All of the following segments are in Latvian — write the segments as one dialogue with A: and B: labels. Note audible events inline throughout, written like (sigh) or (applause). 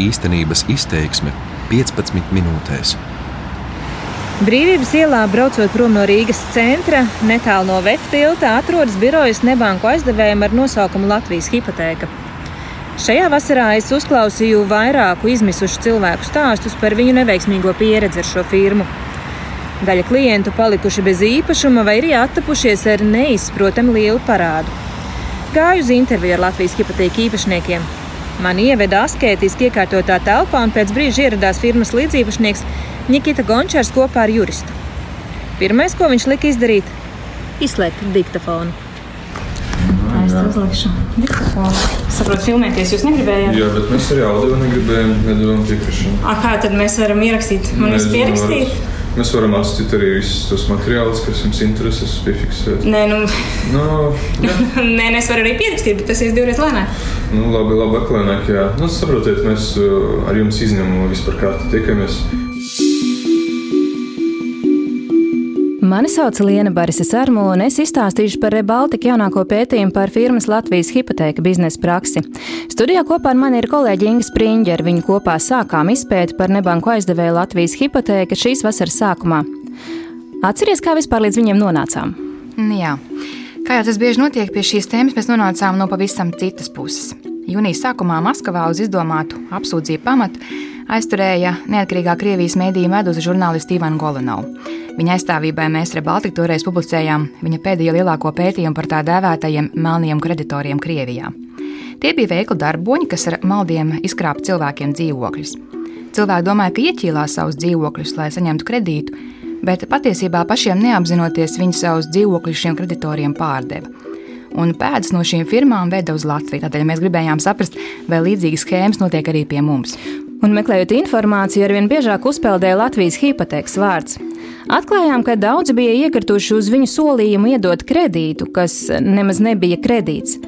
A: īstenības izteiksme 15 minūtēs.
B: Brīvības ielā, braucot prom no Rīgas centra, netālu no VF tilta, atrodas birojas nebanku aizdevējiem ar nosaukumu Latvijas hipotēka. Šajā vasarā es uzklausīju vairāku izmisušu cilvēku stāstus par viņu neveiksmīgo pieredzi ar šo firmu. Daļa klientu palikuši bez īpašuma vai arī attapušies ar neizprotami lielu parādu. Gāju uz interviju ar Latvijas hipotēku īpašniekiem. Mani ieveda asketiski iekārtotā telpā, un pēc brīža ieradās firmas līdziepašnieks Nikita Gončārs kopā ar juristu. Pirmais, ko viņš lika izdarīt, izslēgt diktafonu.
C: Es uzlikšu diktafonu. Saprotu, filmēties jūs negribējāt?
D: Jā, bet mēs arī audio negribējām, nedavām piekrišanu.
C: A, kā tad mēs varam ierakstīt? Man
D: Nezinu,
C: pierakstīt?
D: varat- Mēs varam atstāt arī visus tos materiālus, kas jums interesēs, piefiksēt.
C: Nē, nu,
D: Nu, (laughs) jā,
C: nē, nu, es varu arī pierakstīt, bet tas ir divreiz lēnāk.
D: nu, labi, labi, aklēnāk, jā. Nu, saprotiet, mēs uh, ar jums izņēmumu vispār kārtu tiekamies.
B: Mani sauc Liena Barise Sarmo, un es izstāstīšu par Rebaltika jaunāko pētījumu par firmas Latvijas hipotēka biznesa praksi. Studijā kopā ar mani ir kolēģi Inga Spriņģer. Viņu kopā sākām izpēti par nebanku aizdevēju Latvijas hipotēka šīs vasaras sākumā. Atceries, kā vispār līdz viņiem nonācām?
E: Nu Jā. Kā jau tas bieži notiek pie šīs tēmas, mēs nonācām no pavisam citas puses. Jūnijas sākumā Maskavā uz izdomātu apsūdzību pamatu aizturēja neatkarīgā Krievijas mēdīņu vedusi žurnālisti Ivanu Golanovu. Viņa aizstāvībai mēs Rebaltika toreiz publicējām viņa pēdējo lielāko pētījumu par tā dēvētajiem melniem kreditoriem Krievijā. Tie bija veikli darboņi, kas ar maldiem izkrāpa cilvēkiem dzīvokļus. Cilvēki domāja, ka ieķīlās savus dzīvokļus, lai saņemtu kredītu, bet patiesībā pašiem neapzinoties viņi savus dzīvokļus šiem kreditoriem pārdeva. Un pēdas no šīm firmām veda uz Latviju. Tādēļ mēs gribējām saprast, vai līdzīgas schēmas notiek arī pie mums.
B: Un meklējot informāciju, arvien biežāk uzpeldēja Latvijas hipotēkas vārds. Atklājām, ka daudzi bija iekrituši uz viņu solījumu iedot kredītu, kas nemaz nebija kredīts.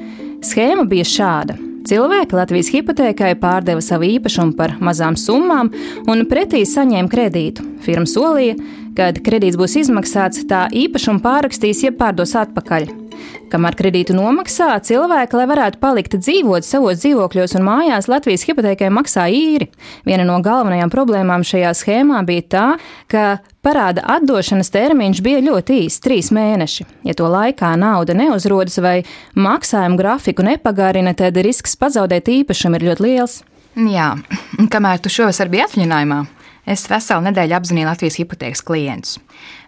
B: Schēma bija šāda. Cilvēki Latvijas hipotēkai pārdeva savu īpašumu par mazām summām un pretī saņēma kredītu. Firma solīja, ka, kad kredīts būs izmaksāts, tā īpašumu pārrakstīs, jeb pārdos atpakaļ. Kamēr kredītu nomaksā, cilvēki, lai varētu palikt dzīvot savos dzīvokļos un mājās, Latvijas hipotēkai maksā īri. Viena no galvenajām problēmām šajā schēmā bija tā, ka parāda atdošanas termiņš bija ļoti īss - trīs mēneši. Ja to laikā nauda neuzrodas vai maksājumu grafiku nepagarina, tad risks pazaudēt īpašumu ir ļoti liels.
E: Jā, kamēr tu šovasar biji atvaļinājumā, es veselu nedēļu apzināju Latvijas hipotēkas klientus.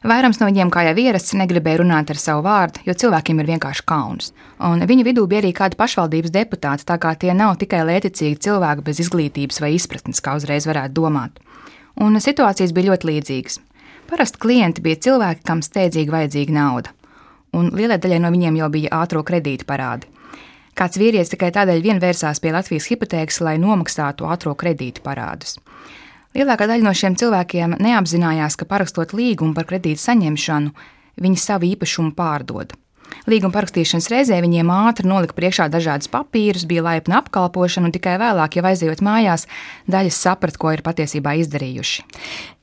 E: Vairums no viņiem, kā jau ierasts, negribēja runāt ar savu vārdu, jo cilvēkiem ir vienkārši kauns. Un viņu vidū bija arī kādi pašvaldības deputāti, tā kā tie nav tikai lētecīgi cilvēki bez izglītības vai izpratnes, kā uzreiz varētu domāt. Un situācijas bija ļoti līdzīgas. Parasti klienti bija cilvēki, kam steidzīgi vajadzīga nauda, un lielai daļai no viņiem jau bija ātrā kredīta parādi. Kāds vīrietis tikai tādēļ vien vērsās pie Latvijas hipotēkas, lai nomaksātu ātrā kredīta parādus. Lielākā daļa no šiem cilvēkiem neapzinājās, ka parakstot līgumu par kredītu saņemšanu, viņi savu īpašumu pārdod. Līguma parakstīšanas reizē viņiem ātri nolika priekšā dažādas papīrus, bija laipna apkalpošana, un tikai vēlāk, jau aizejot mājās, daļas saprata, ko ir patiesībā izdarījuši.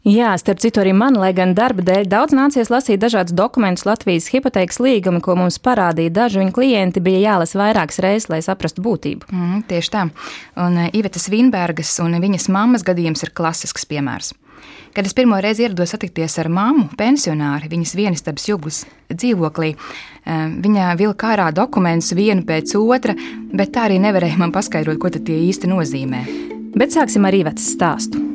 B: Jā, starp citu, arī man, lai gan darba dēļ daudz nācies lasīt dažādus dokumentus Latvijas hipotēkas līgumi, ko mums parādīja daži viņa klienti, bija jālasa vairākas reizes, lai saprastu būtību.
E: Mm, tieši tā. Un Ivetas Vinbergas un viņas mammas gadījums ir klasisks piemērs. Kad es pirmo reizi ierados satikties ar mammu, pensionāri, viņas vienistabas jūglas dzīvoklī, viņa vilka ārā dokumentus vienu pēc otra, bet tā arī nevarēja man paskaidrot, ko tie īsti nozīmē.
B: Bet sāksim ar Ivetas stāstu.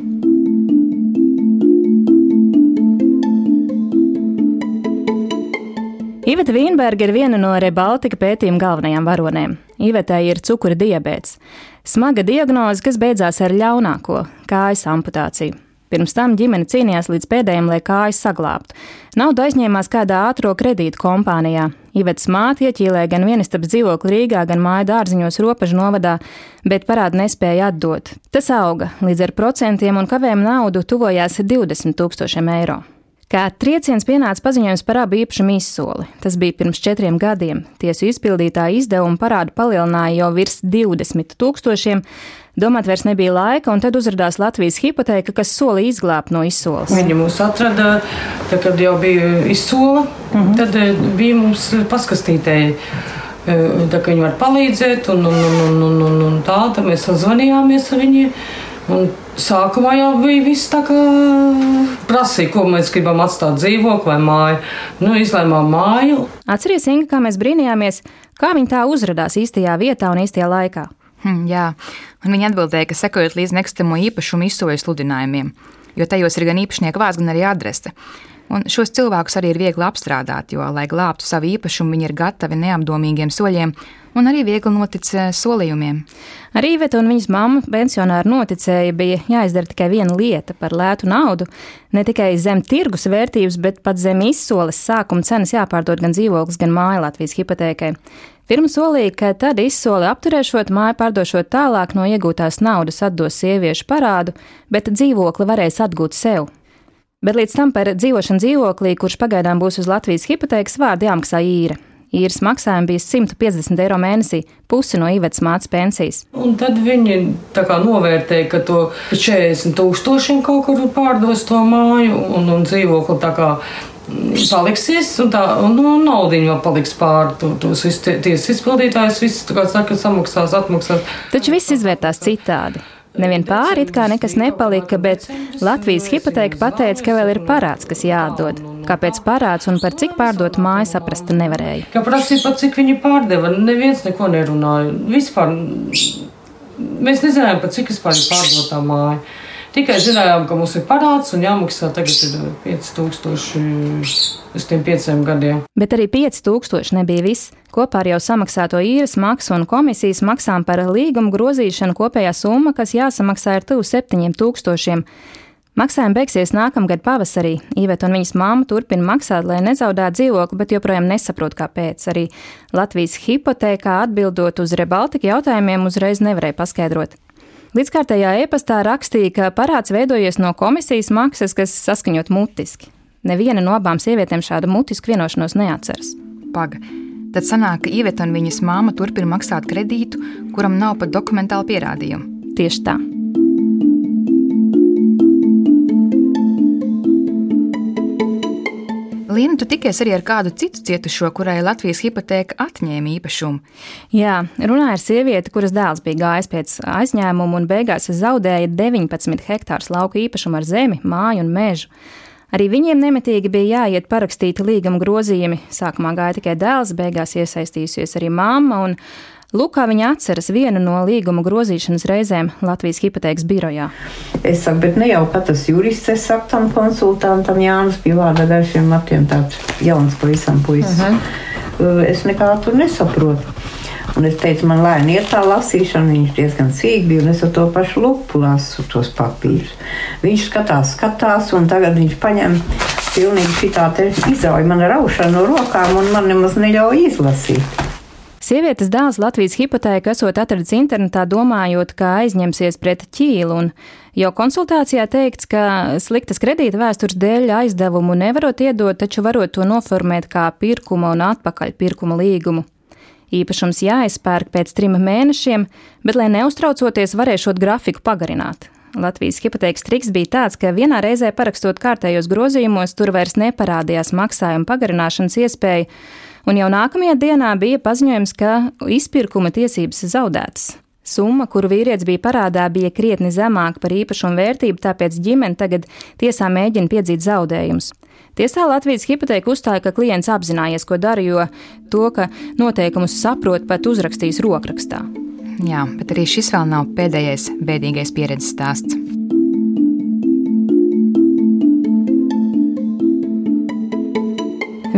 B: Iveta Vīnberga ir viena no Rebaltika pētījuma galvenajām varonēm. Ivetai ir cukura diabetes. Smaga diagnoze, kas beidzās ar ļaunāko - kājas amputāciju. Pirms tam ģimene cīnījās līdz pēdējiem, lai kājas saglābtu. Naudu aizņēmās kādā ātrā kredīta kompānijā. Ivetas māte ieķīlēja gan vienistabas dzīvokli Rīgā, gan māju dārziņos robežu novadā, bet parādu nespēja atdot. Tas auga līdz ar procentiem un kavēm naudu tuvojās 20 tūkstošiem eiro. Kā trieciens pienāca paziņojums par abu īpašumu izsoli. Tas bija pirms četriem gadiem. Tiesu izpildītāja izdevuma parādu palielināja jau virs 20 tūkstošiem. Domāt vairs nebija laika, un tad uzrādījās Latvijas hipoteka, kas solīja izglābt no izsoles.
F: Viņi mūs atrada, tā, kad jau bija izsola, uh -huh. tad bija mums paskastītēji. Tā kā viņi var palīdzēt, un, un, un, un, un, un tā, tad mēs sazvanījāmies ar viņiem. Un sākumā jau bija viss tā kā prasīja, ko mēs gribam atstāt dzīvokli vai māju. Nu, izlēmām māju.
B: Atceries, Inga, kā mēs brīnījāmies, kā viņi tā uzrādās īstajā vietā un īstajā laikā.
E: Hmm, jā, un viņi atbildēja, ka sekojot līdz nekustamo īpašumu izsoļu sludinājumiem, jo tajos ir gan īpašnieka vārds, gan arī adrese. Un šos cilvēkus arī ir viegli apstrādāt, jo, lai glābtu savu īpašumu, viņi ir gatavi neapdomīgiem soļiem un arī viegli notic eh, solījumiem.
B: Arī Iveta un viņas mamma pensionāri noticēja, bija jāizdara tikai viena lieta par lētu naudu. Ne tikai zem tirgus vērtības, bet pat zem izsoles sākuma cenas jāpārdod gan dzīvoklis, gan māja Latvijas hipotēkai. Firma solīja, ka tad izsoli apturēšot māju, pārdošot tālāk no iegūtās naudas atdos sieviešu parādu, bet dzīvokli varēs atgūt sev. Bet līdz tam par dzīvošanu dzīvoklī, kurš pagaidām būs uz Latvijas hipotēkas vārdu jāmaksā īra. Īres maksājumi bija 150 eiro mēnesī, pusi no īvetes mācības pensijas.
F: Un tad viņi novērtēja, ka to 40 tūkstošiem kaut kur pārdos to māju un, un dzīvokli paliksies, un tā nu, naudiņa vēl paliks pāri. To, tos tiesas izpildītājus viss saka, samaksās, atmaksās.
B: Taču viss izvērtās citādi. Nevien pāri it kā nekas nepalika, bet Latvijas hipoteka pateica, ka vēl ir parāds, kas jāatdod. Kāpēc parāds un par cik pārdot māju saprast nevarēja.
F: Kā prasīja, pat cik viņi pārdeva, neviens neko nerunāja. Vispār mēs nezinājām, pat cik vispār ir pārdotā māja. Tikai zinājām, ka mums ir parāds un jāmaksā tagad ir 5000 uz tiem pieciem gadiem.
B: Bet arī 5000 nebija viss. Kopā ar jau samaksāto īres maksu un komisijas maksām par līgumu grozīšanu kopējā summa, kas jāsamaksā, ir tuvu 7000. Maksājumi beigsies nākamgad pavasarī. Iveta un viņas māma turpina maksāt, lai nezaudētu dzīvokli, bet joprojām nesaprot, kāpēc. Arī Latvijas hipotēkā atbildot uz Rebaltika jautājumiem uzreiz nevarēja paskaidrot. Līdzkārtējā e-pastā rakstīja, ka parāds veidojies no komisijas maksas, kas saskaņot mutiski. Neviena no abām sievietēm šādu mutisku vienošanos neatceras.
E: Paga. Tad sanāk, ka Ieveta un viņas māma turpina maksāt kredītu, kuram nav pat dokumentāla pierādījuma.
B: Tieši tā.
E: Līna, tu tikies arī ar kādu citu cietušo, kurai Latvijas hipoteka atņēma īpašumu.
B: Jā, runāja ar sievieti, kuras dēls bija gājis pēc aizņēmuma un beigās zaudēja 19 hektārus lauku īpašumu ar zemi, māju un mežu. Arī viņiem nemitīgi bija jāiet parakstīt līguma grozījumi. Sākumā gāja tikai dēls, beigās iesaistījusies arī mamma. Lūk, kā viņa atceras vienu no līguma grozīšanas reizēm Latvijas hipotēkas birojā.
G: Es saku, bet ne jau katrs jurists, es saku tam konsultantam Jānis vārdā garšiem matiem tāds jauns pavisam puisis. Uh mhm. -huh. Es nekā tur nesaprotu. Un es teicu, man lēni iet tā lasīšana, viņš diezgan sīk bija, un es ar to pašu lupu lasu tos papīrus. Viņš skatās, skatās, un tagad viņš paņem pilnīgi šitā te izauja man raušana no rokām, un man nemaz neļauj izlasīt.
B: Sievietes dēls Latvijas hipotēka esot atradis internetā, domājot, ka aizņemsies pret ķīlu, un jau konsultācijā teikts, ka sliktas kredīta vēstures dēļ aizdevumu nevarot iedot, taču varot to noformēt kā pirkuma un atpakaļ pirkuma līgumu. Īpašums jāizpērk pēc trim mēnešiem, bet, lai neuztraucoties, varēšot grafiku pagarināt. Latvijas hipotēkas triks bija tāds, ka vienā reizē parakstot kārtējos grozījumos, tur vairs neparādījās maksājuma pagarināšanas iespēja, un jau nākamajā dienā bija paziņojums, ka izpirkuma tiesības zaudētas. Summa, kuru vīrietis bija parādā, bija krietni zemāka par īpašumu vērtību, tāpēc ģimene tagad tiesā mēģina piedzīt zaudējumus. Tiesā Latvijas hipoteka uzstāja, ka klients apzinājies, ko dara, jo to, ka noteikumus saprot, pat uzrakstījis rokrakstā.
E: Jā, bet arī šis vēl nav pēdējais bēdīgais pieredzes stāsts.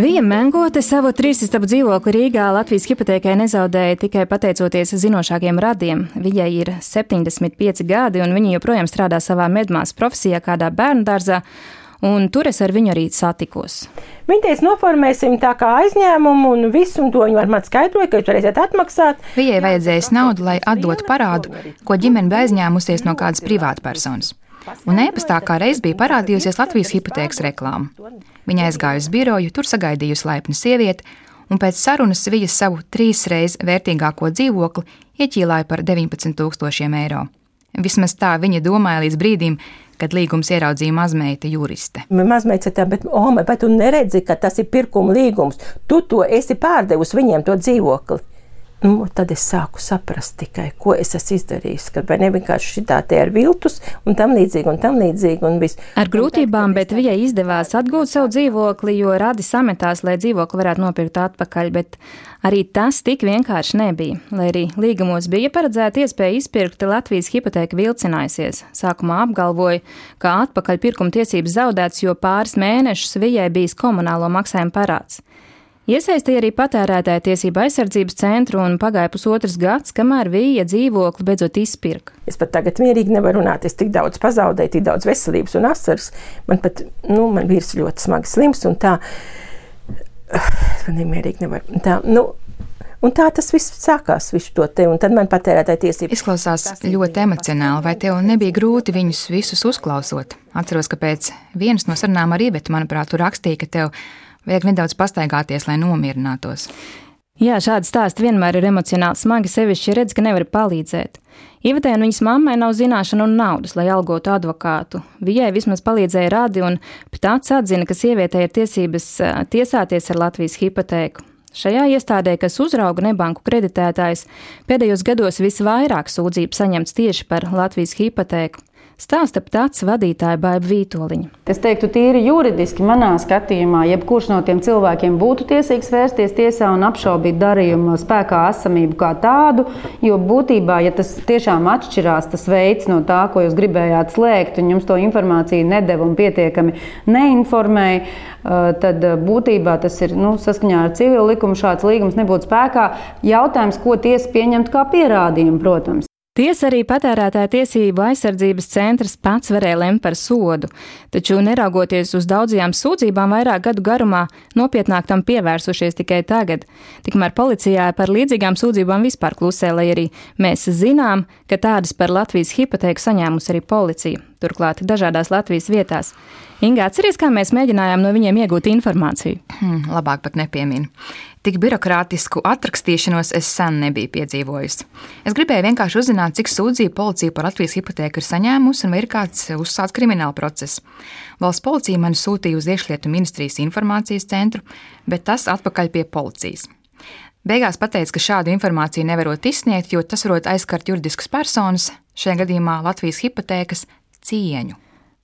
B: Vija Mengote savu trīsistabu dzīvokli Rīgā Latvijas hipotēkai nezaudēja tikai pateicoties zinošākiem radiem. Viņai ir 75 gadi, un viņa joprojām strādā savā medmās profesijā kādā bērnu dārzā, un tur es ar viņu arī satikos.
H: Viņa teica, noformēsim tā kā aizņēmumu, un visu un to viņa var man skaidrot, ka jūs varēsiet atmaksāt.
E: Viņai vajadzēs naudu, lai atdotu parādu, ko ģimene bija aizņēmusies no kādas privātpersonas. Un e-pastā kā reiz bija parādījusies Latvijas hipotēkas reklāma. Viņa aizgāja uz biroju, tur sagaidījusi laipnu sievieti, un pēc sarunas viņa savu trīsreiz vērtīgāko dzīvokli ieķīlāja par 19,000 eiro. Vismaz tā viņa domāja līdz brīdim, kad līgums ieraudzīja mazmeita juriste.
H: Mazmeita tā, bet, Ome, bet tu neredzi, ka tas ir pirkuma līgums. Tu to esi pārdevusi viņiem to dzīvokli. Nu, tad es sāku saprast tikai, ko es esmu izdarījis. Ka vai ne vienkārši šitā te ir viltus un tam līdzīgi un tam līdzīgi. Un viss.
B: Ar grūtībām, bet viņai izdevās atgūt savu dzīvokli, jo radi sametās, lai dzīvokli varētu nopirkt atpakaļ. Bet arī tas tik vienkārši nebija. Lai arī līgumos bija paredzēta iespēja izpirkt, Latvijas hipoteka vilcinājusies. Sākumā apgalvoja, ka atpakaļ pirkuma tiesības zaudētas, jo pāris mēnešus viņai bijis komunālo maksājumu parāds. Iesaistīja arī patērētāja tiesība aizsardzības centru un pagāja pusotrs gads, kamēr viņa dzīvokli beidzot izpirka.
H: Es pat tagad mierīgi nevaru runāt. Es tik daudz pazaudēju, tik daudz veselības un asaras. Man pat, nu, man vīrs ļoti smagi slims un tā. (sighs) Man nemierīgi nevaru. Tā, nu, Un tā tas viss sākās, visu to te, un tad man patērētāja tiesības.
E: Izklausās ļoti emocionāli, vai tev nebija grūti viņus visus uzklausot? Atceros, ka pēc vienas no sarunām ar Ievetu, manuprāt, tu rakstīji, ka tev Vajag nedaudz pastaigāties, lai nomierinātos.
B: Jā, šādi stāsti vienmēr ir emocionāli smagi, sevišķi redz, ka nevar palīdzēt. Ievatē un viņas mammai nav zināšana un naudas, lai algotu advokātu. Viņai vismaz palīdzēja radi, un pats atzina, ka sievietei ir tiesības tiesāties ar Latvijas hipotēku. Šajā iestādē, kas uzrauga nebanku kreditētājs, pēdējos gados visvairāk sūdzību saņemts tieši par Latvijas hipotēku. Stāsta pats vadītāja Baiba Vītoliņa.
I: Es teiktu, tīri juridiski manā skatījumā, jebkurš no tiem cilvēkiem būtu tiesīgs vērsties tiesā un apšaubīt darījumu spēkā esamību kā tādu, jo būtībā, ja tas tiešām atšķirās, tas veids no tā, ko jūs gribējāt slēgt, un jums to informāciju nedeva un pietiekami neinformēja, tad būtībā tas ir nu, saskaņā ar civilu likumu šāds līgums nebūtu spēkā. Jautājums, ko tiesa pieņemtu kā pierādījumu, protams.
B: Tiesa arī patērētāja tiesību aizsardzības centrs pats varēja lemt par sodu, taču neraugoties uz daudzajām sūdzībām vairāk gadu garumā, nopietnāk tam pievērsušies tikai tagad. Tikmēr policijā par līdzīgām sūdzībām vispār klusē, lai arī mēs zinām, ka tādas par Latvijas hipotēku saņēmusi arī policija, turklāt dažādās Latvijas vietās. Inga, atceries, kā mēs mēģinājām no viņiem iegūt informāciju?
E: Hmm, labāk pat nepieminu. Tik birokrātisku atrakstīšanos es sen nebiju piedzīvojusi. Es gribēju vienkārši uzzināt, cik sūdzību policija par Latvijas hipotēku ir saņēmusi un vai ir kāds uzsācis krimināla process. Valsts policija mani sūtīja uz iekšlietu ministrijas informācijas centru, bet tas atpakaļ pie policijas. Beigās pateica, ka šādu informāciju nevarot izsniegt, jo tas varot aizskart juridiskas personas, šajā gadījumā Latvijas hipotēkas cieņu.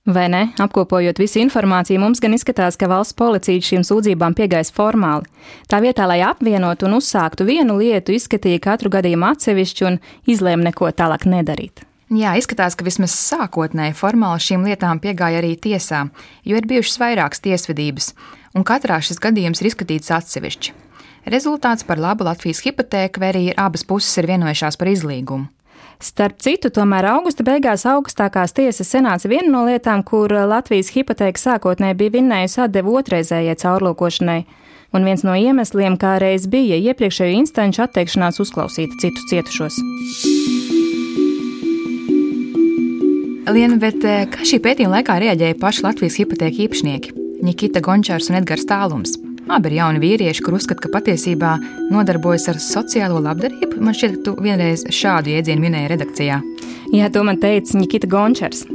B: Vai ne? Apkopojot visu informāciju, mums gan izskatās, ka valsts policija šīm sūdzībām piegājas formāli. Tā vietā, lai apvienotu un uzsāktu vienu lietu, izskatīja katru gadījumu atsevišķi un izlēma neko tālāk nedarīt.
E: Jā, izskatās, ka vismaz sākotnēji formāli šīm lietām piegāja arī tiesā, jo ir bijušas vairākas tiesvedības, un katrā šis gadījums ir izskatīts atsevišķi. Rezultāts par labu Latvijas hipotēku, vai arī abas puses ir vienojušās par izlīgumu.
B: Starp citu, tomēr augusta beigās augstākās tiesas senāts viena no lietām, kur Latvijas hipoteka sākotnēji bija vinnējusi atdevu otrreizējai caurlūkošanai. Un viens no iemesliem, kā reiz bija iepriekšējo instanču atteikšanās uzklausīt citus cietušos.
E: Liena, bet eh, kā šī pētījuma laikā reaģēja paši Latvijas hipoteka īpašnieki - Nikita Gončārs un Edgars Tālums? Abi ir jauni vīrieši, kur uzskata, ka patiesībā nodarbojas ar sociālo labdarību. Man šķiet, ka tu vienreiz šādu jēdzienu minēji redakcijā.
B: Jā, to man teica Nikita Gončers,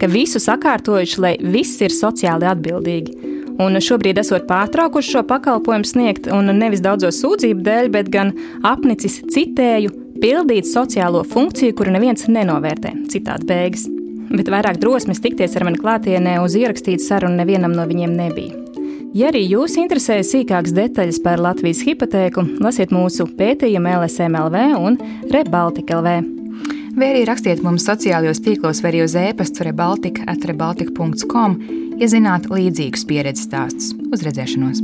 B: ka visu sakārtojuši, lai viss ir sociāli atbildīgi. Un šobrīd esot pārtraukuši šo pakalpojumu sniegt, un nevis daudzo sūdzību dēļ, bet gan apnicis citēju, pildīt sociālo funkciju, kuru neviens nenovērtē. Citādi beigas. Bet vairāk drosmes tikties ar mani klātienē uz ierakstītu sarunu nevienam no viņiem nebija. Ja arī jūs interesē sīkākas detaļas par Latvijas hipotēku, lasiet mūsu pētījumu LSMLV un Rebaltika.lv.
E: Vai arī rakstiet mums sociālajos tīklos, vai arī uz e-pasta rebaltika, atrebaltika.com, ja zināt līdzīgus pieredzes stāstus. Uz redzēšanos!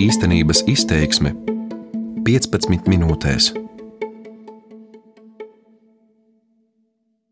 A: Īstenības izteiksme 15 minūtēs.